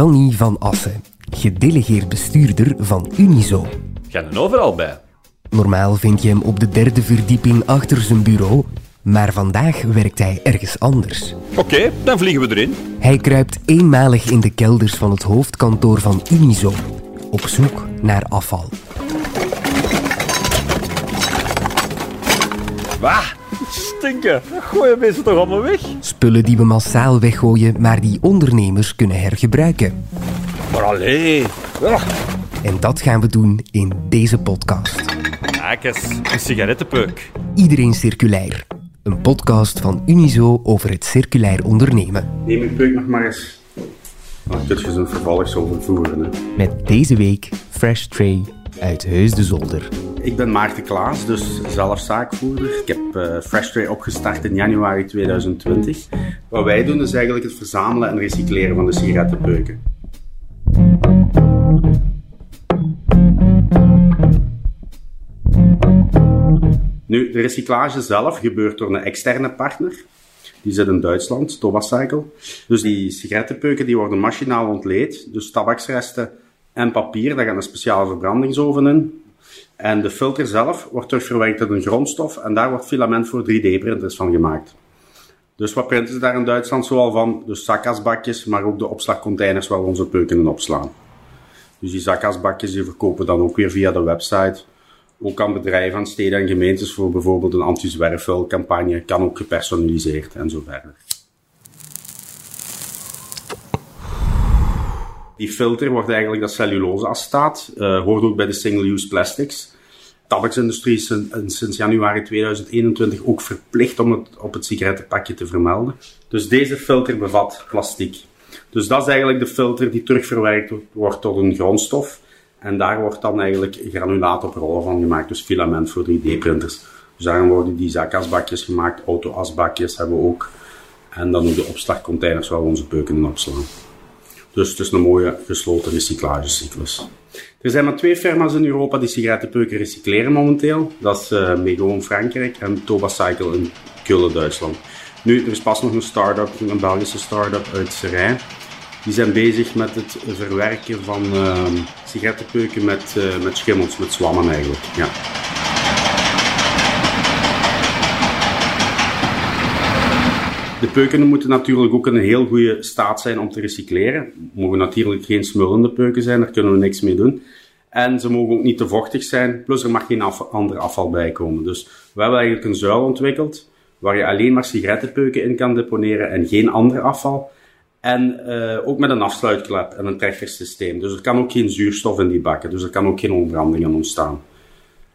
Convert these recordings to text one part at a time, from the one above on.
Danny van Assen, gedelegeerd bestuurder van Unizo. Ga er overal bij. Normaal vind je hem op de derde verdieping achter zijn bureau, maar vandaag werkt hij ergens anders. Oké, dan vliegen we erin. Hij kruipt eenmalig in de kelders van het hoofdkantoor van Unizo, op zoek naar afval. Wah, stinken. Gooien mensen toch allemaal weg? Spullen die we massaal weggooien, maar die ondernemers kunnen hergebruiken. Maar allee. En dat gaan we doen in deze podcast. Eens, een sigarettenpeuk. Iedereen Circulair. Een podcast van Unizo over het circulair ondernemen. Neem je peuk nog maar eens. Dan kun je zo'n vervolg zo vervoeren. Hè. Met deze week Fresh Tray uit Heus de Zolder. Ik ben Maarten Klaas, dus zelf zaakvoerder. Ik heb uh, opgestart in januari 2020. Wat wij doen is eigenlijk het verzamelen en recycleren van de sigarettenpeuken. Nu, de recyclage zelf gebeurt door een externe partner. Die zit in Duitsland, Tobacycle. Dus die sigarettenpeuken die worden machinaal ontleed. Dus tabaksresten en papier, daar gaat een speciale verbrandingsoven in. En de filter zelf wordt terugverwerkt tot een grondstof en daar wordt filament voor 3D-printers van gemaakt. Dus wat printen ze daar in Duitsland zoal van? Dus zakasbakjes, maar ook de opslagcontainers waar we onze peuken in opslaan. Dus die zakasbakjes die verkopen dan ook weer via de website. Ook aan bedrijven, steden en gemeentes voor bijvoorbeeld een anti-zwerfvuilcampagne. Kan ook gepersonaliseerd en zo verder. Die filter wordt eigenlijk dat celluloseacetaat. Uh, hoort ook bij de single-use plastics. De tabaksindustrie is sinds januari 2021 ook verplicht om het op het sigarettenpakje te vermelden. Dus deze filter bevat plastic. Dus dat is eigenlijk de filter die terugverwerkt wordt tot een grondstof. En daar wordt dan eigenlijk granulaat op rollen van gemaakt, dus filament voor 3D-printers. Dus daarom worden die zakasbakjes gemaakt, auto-asbakjes hebben we ook. En dan ook de opslagcontainers waar we onze peuken in opslaan. Dus het is een mooie gesloten recyclagecyclus. Er zijn maar twee firma's in Europa die sigarettenpeuken recycleren momenteel. Dat is uh, Mego in Frankrijk en Tobacycle in Keulen, Duitsland. Nu, er is pas nog een start-up, een Belgische start-up uit Serijn. Die zijn bezig met het verwerken van uh, sigarettenpeuken met, uh, met schimmels, met zwammen eigenlijk. Ja. De peuken moeten natuurlijk ook in een heel goede staat zijn om te recycleren. Mogen natuurlijk geen smullende peuken zijn, daar kunnen we niks mee doen. En ze mogen ook niet te vochtig zijn, plus er mag geen ander afval bij komen. Dus we hebben eigenlijk een zuil ontwikkeld waar je alleen maar sigarettenpeuken in kan deponeren en geen ander afval. En uh, ook met een afsluitklep en een trechtersysteem. Dus er kan ook geen zuurstof in die bakken, dus er kan ook geen ontbrandingen ontstaan.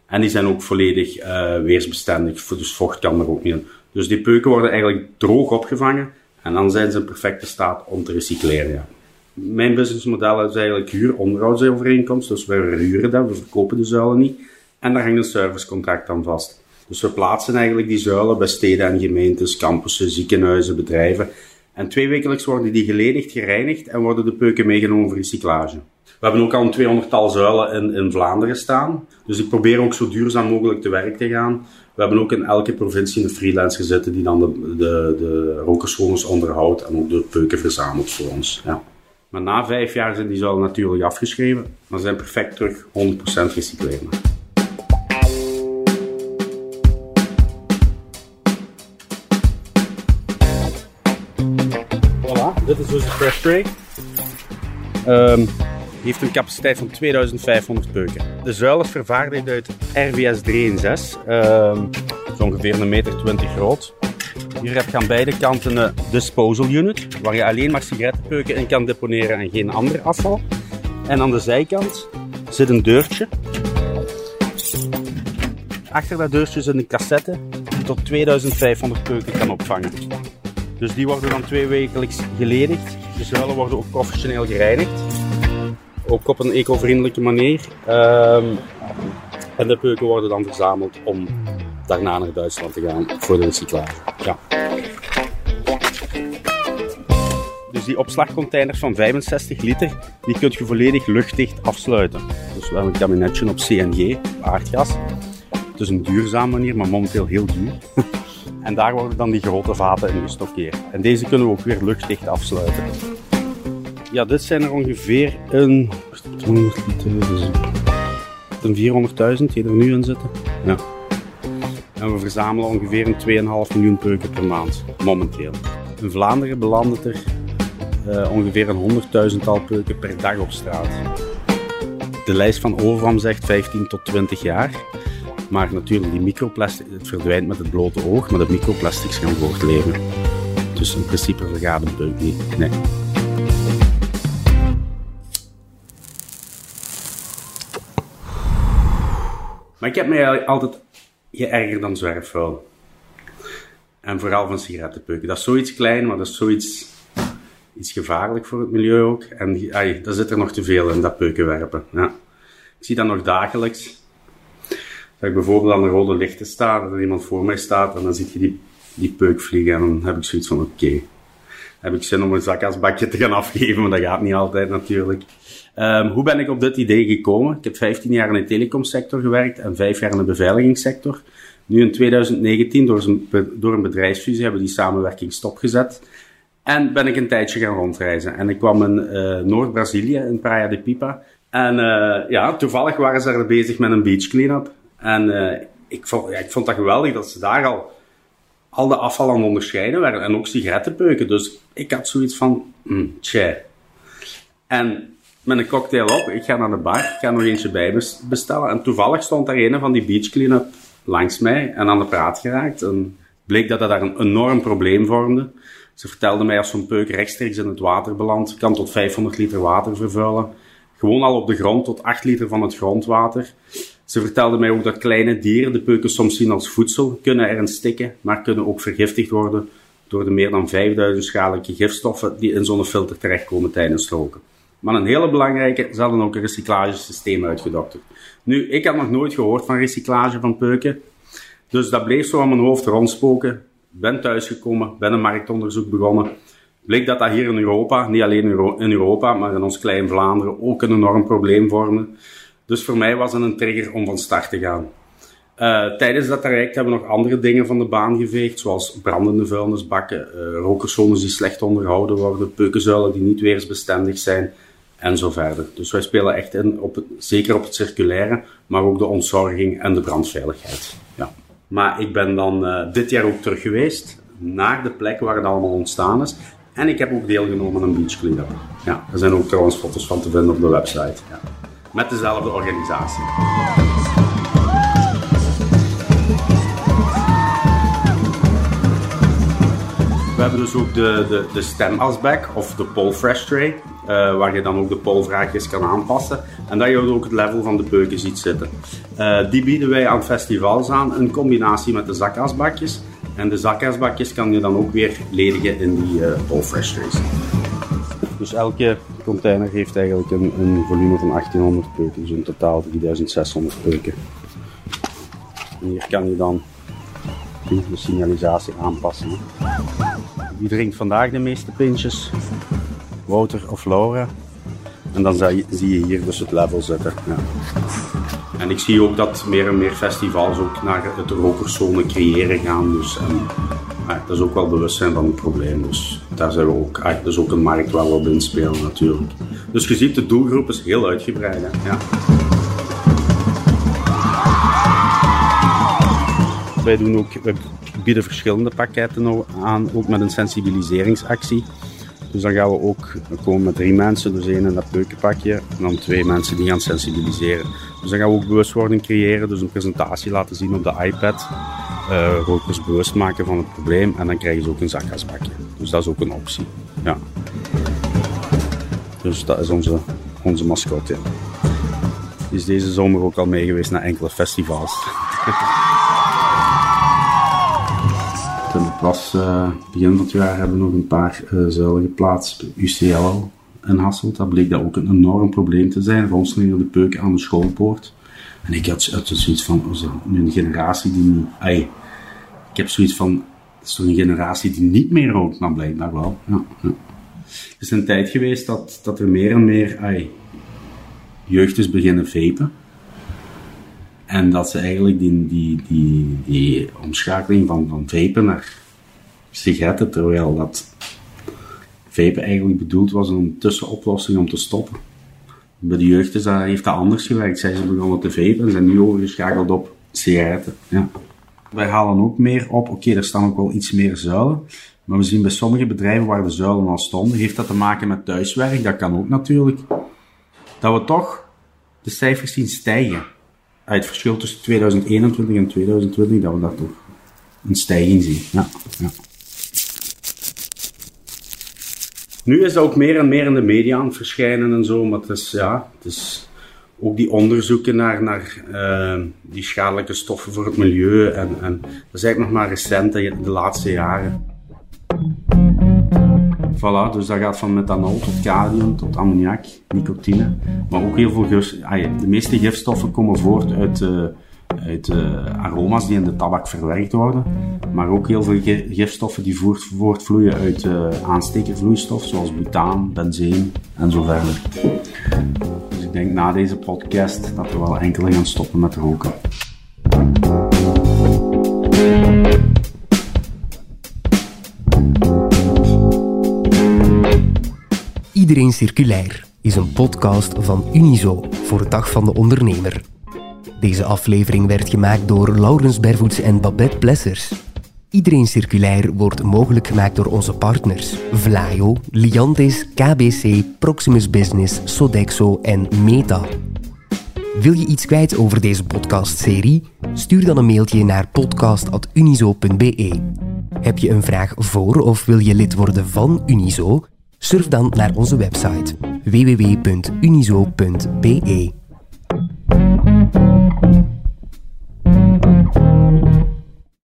En die zijn ook volledig uh, weersbestendig, dus vocht kan er ook niet in. Dus die peuken worden eigenlijk droog opgevangen en dan zijn ze in perfecte staat om te recycleren. Ja. Mijn businessmodel is eigenlijk huur-onderhoudsovereenkomst, dus wij huren dat, we verkopen de zuilen niet. En daar hangt een servicecontract aan vast. Dus we plaatsen eigenlijk die zuilen bij steden en gemeentes, campussen, ziekenhuizen, bedrijven. En twee wekelijks worden die geledigd, gereinigd en worden de peuken meegenomen voor recyclage. We hebben ook al een 200-tal zuilen in, in Vlaanderen staan. Dus ik probeer ook zo duurzaam mogelijk te werk te gaan. We hebben ook in elke provincie een freelancer zitten die dan de, de, de onderhoudt en ook de peuken verzamelt voor ons. Ja. Maar na vijf jaar zijn die zuilen natuurlijk afgeschreven. Dan zijn perfect terug 100% recycleren. Voilà, dit is dus de Fresh Tray. Um, heeft een capaciteit van 2500 peuken. De zuil is vervaardigd uit RVS 3 en 6. Um, is ongeveer een meter 20 groot. Hier heb je aan beide kanten een disposal unit, waar je alleen maar sigarettenpeuken in kan deponeren en geen ander afval. En aan de zijkant zit een deurtje. Achter dat deurtje zit een cassette die tot 2500 peuken kan opvangen. Dus die worden dan twee wekelijks geledigd. De zuilen worden ook professioneel gereinigd. Ook op een eco-vriendelijke manier. Um, en de peuken worden dan verzameld om daarna naar Duitsland te gaan voor de recyclage. Ja. Dus die opslagcontainers van 65 liter, die kun je volledig luchtdicht afsluiten. Dus we hebben een kabinetje op CNG, aardgas. Het is een duurzame manier, maar momenteel heel duur. en daar worden dan die grote vaten in gestockeerd. En deze kunnen we ook weer luchtdicht afsluiten. Ja, dit zijn er ongeveer een... 100 liter, dus een 400.000 die er nu in zitten. Ja. En we verzamelen ongeveer een 2,5 miljoen peuken per maand, momenteel. In Vlaanderen belandt er uh, ongeveer een honderdduizendtal peuken per dag op straat. De lijst van Overam zegt 15 tot 20 jaar. Maar natuurlijk, die microplastic, het verdwijnt met het blote oog, maar de microplastics gaan voortleven. Dus in principe vergaat een peuk niet. Nee. Maar ik heb mij altijd geërgerd dan zwerfvuil. En vooral van sigarettenpeuken. Dat is zoiets klein, maar dat is zoiets iets gevaarlijk voor het milieu ook. En ay, daar zit er nog te veel in, dat peukenwerpen. Ja. Ik zie dat nog dagelijks. Dat ik bijvoorbeeld aan de rode lichten sta, dat er iemand voor mij staat en dan zie je die, die peuk vliegen en dan heb ik zoiets van oké. Heb ik zin om een zakasbakje te gaan afgeven, maar dat gaat niet altijd natuurlijk. Um, hoe ben ik op dit idee gekomen? Ik heb 15 jaar in de telecomsector gewerkt en 5 jaar in de beveiligingssector. Nu in 2019, door een, door een bedrijfsfusie, hebben we die samenwerking stopgezet. En ben ik een tijdje gaan rondreizen. En ik kwam in uh, Noord-Brazilië, in Praia de Pipa. En uh, ja, toevallig waren ze er bezig met een beach clean-up. En uh, ik, vond, ja, ik vond dat geweldig dat ze daar al, al de afval aan onderscheiden werden. En ook sigarettenpeuken. Dus ik had zoiets van, mm. En met een cocktail op, ik ga naar de bar, ik ga nog eentje bij bestellen. En toevallig stond daar een van die beach clean-up langs mij en aan de praat geraakt. En bleek dat dat daar een enorm probleem vormde. Ze vertelde mij als zo'n peuk rechtstreeks in het water belandt, kan tot 500 liter water vervuilen. Gewoon al op de grond tot 8 liter van het grondwater. Ze vertelde mij ook dat kleine dieren de peuken soms zien als voedsel, kunnen erin stikken, maar kunnen ook vergiftigd worden door de meer dan 5000 schadelijke gifstoffen die in zo'n filter terechtkomen tijdens roken. Maar een hele belangrijke, ze hadden ook een recyclagesysteem uitgedokterd. Nu, ik had nog nooit gehoord van recyclage van peuken, dus dat bleef zo aan mijn hoofd rondspoken ben thuisgekomen, ben een marktonderzoek begonnen. Bleek dat dat hier in Europa, niet alleen in Europa, maar in ons klein Vlaanderen ook een enorm probleem vormde. Dus voor mij was het een trigger om van start te gaan. Uh, tijdens dat traject hebben we nog andere dingen van de baan geveegd, zoals brandende vuilnisbakken, uh, rokerzones die slecht onderhouden worden, peukenzuilen die niet weersbestendig zijn en zo verder. Dus wij spelen echt in, op het, zeker op het circulaire, maar ook de ontzorging en de brandveiligheid. Ja. Maar ik ben dan uh, dit jaar ook terug geweest naar de plek waar het allemaal ontstaan is. En ik heb ook deelgenomen aan een beach cleanup. Ja, er zijn ook trouwens foto's van te vinden op de website. Ja. Met dezelfde organisatie. We hebben dus ook de, de, de of de pole fresh tray. Uh, waar je dan ook de polvraagjes kan aanpassen. En dat je ook het level van de peuken ziet zitten. Uh, die bieden wij aan festivals aan in combinatie met de zakasbakjes. En de zakasbakjes kan je dan ook weer ledigen in die uh, polfresh trays. Dus elke container heeft eigenlijk een, een, volume van 1800 peuken, dus in totaal 3600 peuken. En hier kan je dan de signalisatie aanpassen. Wie drinkt vandaag de meeste pintjes? Wouter of Laura. En dan zie je hier dus het level zitten. En ik zie ook dat meer en meer festivals ook naar het rokerszone creëren gaan. Dus, ja, dat is ook wel bewustzijn van het probleem. Dus daar zijn we ook, ja, dat is ook een markt waar we op inspelen natuurlijk. Dus je ziet, de doelgroep is heel uitgebreid. Ja. Wij doen ook, we bieden verschillende pakketten aan, ook met een sensibiliseringsactie. Dus dan gaan we ook komen met drie mensen, dus één in dat peukenpakje en dan twee mensen die gaan sensibiliseren. Dus dan gaan we ook bewustwording creëren, dus een presentatie laten zien op de iPad. Uh, rokers bewust maken van het probleem en dan krijgen ze ook een zakgasbakje. Dus dat is ook een optie. Ja. Dus dat is onze, onze mascotte. Die is deze zomer ook al mee geweest naar enkele festivals. was uh, begin van het jaar hebben we nog een paar uh, zuilen geplaatst UCL in Hasselt. Dat bleek dat ook een enorm probleem te zijn. Rondslingerde de peuken aan de schoolpoort. En ik had, had zoiets van, nu een generatie die niet... Ay, ik heb zoiets van, toch een generatie die niet meer rookt, maar blijkbaar wel. Ja, ja. Het is een tijd geweest dat, dat er meer en meer ay, jeugd is beginnen vapen. En dat ze eigenlijk die, die, die, die omschakeling van, van vapen naar sigaretten, terwijl dat vape eigenlijk bedoeld was een tussenoplossing om te stoppen. Bij de jeugd is dat, heeft dat anders gewerkt. Zij zijn begonnen te vapen en zijn nu overgeschakeld op sigaretten. Ja. Wij halen ook meer op, oké, er staan ook wel iets meer zuilen. Maar we zien bij sommige bedrijven waar de zuilen al stonden, heeft dat te maken met thuiswerk, dat kan ook natuurlijk. Dat we toch de cijfers zien stijgen. Het verschil tussen 2021 en 2020, dat we dat toch een stijging zien. Ja, ja. Nu is dat ook meer en meer in de media aan het verschijnen en zo, maar het is, ja, het is ook die onderzoeken naar, naar uh, die schadelijke stoffen voor het milieu. En, en dat is eigenlijk nog maar recent, de laatste jaren. Voilà, dus dat gaat van methanol tot kalium, tot ammoniak, nicotine. Maar ook heel veel gif, de meeste gifstoffen komen voort uit, uh, uit uh, aroma's die in de tabak verwerkt worden. Maar ook heel veel gifstoffen die voort, voortvloeien uit uh, aanstekervloeistof, zoals butaan, benzeen en zo verder. Dus ik denk na deze podcast dat we wel enkele gaan stoppen met roken. Iedereen Circulair is een podcast van Unizo voor de Dag van de Ondernemer. Deze aflevering werd gemaakt door Laurens Bervoets en Babette Plessers. Iedereen Circulair wordt mogelijk gemaakt door onze partners Vlaio, Liantis, KBC, Proximus Business, Sodexo en Meta. Wil je iets kwijt over deze podcastserie? Stuur dan een mailtje naar podcast.unizo.be. Heb je een vraag voor of wil je lid worden van Unizo? Surf dan naar onze website www.unizo.be.